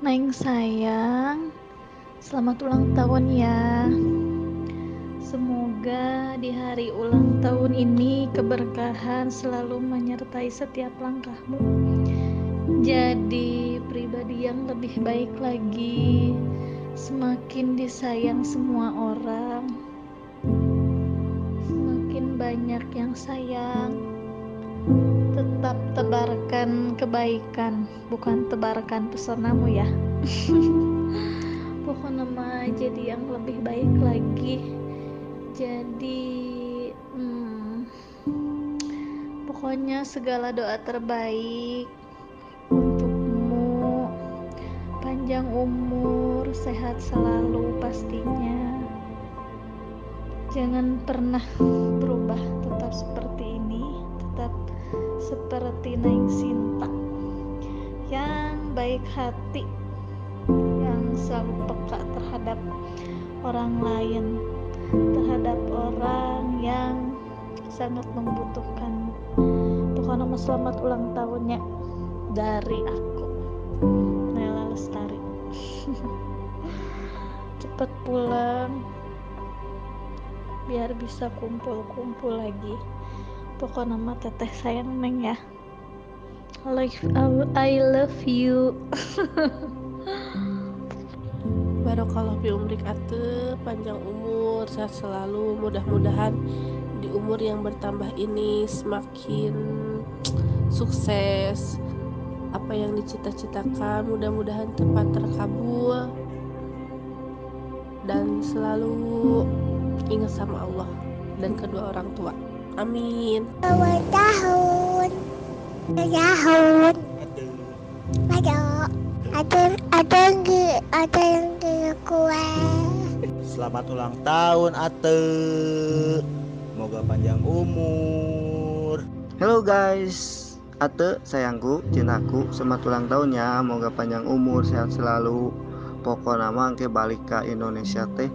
Neng sayang, selamat ulang tahun ya. Semoga di hari ulang tahun ini keberkahan selalu menyertai setiap langkahmu. Jadi pribadi yang lebih baik lagi, semakin disayang semua orang, Tetap tebarkan kebaikan, bukan tebarkan pesonamu ya. Pokoknya mah jadi yang lebih baik lagi. Jadi hmm, pokoknya segala doa terbaik untukmu. Panjang umur sehat selalu pastinya. Jangan pernah berubah tetap seperti ini seperti Neng Sinta yang baik hati yang selalu peka terhadap orang lain terhadap orang yang sangat membutuhkan. Mau selamat ulang tahunnya dari aku Nela Lestari. Cepet pulang biar bisa kumpul-kumpul lagi pokoknya nama teteh sayang neng ya. I love, I love you. Barokallah fi umrik ate. Panjang umur sehat selalu mudah-mudahan di umur yang bertambah ini semakin sukses. Apa yang dicita-citakan mudah-mudahan tepat terkabul. Dan selalu ingat sama Allah dan kedua orang tua amin Selamat tahun. Tahun. Ada. Ada ada nggak ada yang di kue. Selamat ulang tahun Ate. Semoga panjang umur. Halo guys. Ate sayangku, cintaku, selamat ulang tahun ya. Moga panjang umur, sehat selalu. Pokok nama ke balik ke Indonesia teh.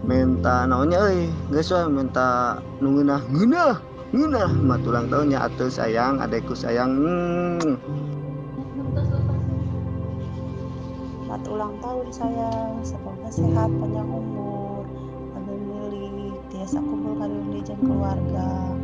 Minta naonnya euy, geus minta nungeunah ngeunah. Ngeunah mat ulang tahunnya Ate sayang, adekku sayang. Hmm. Ulang tahun sayang, semoga sehat panjang umur, ambil milik, tiasa kumpul kalian di keluarga.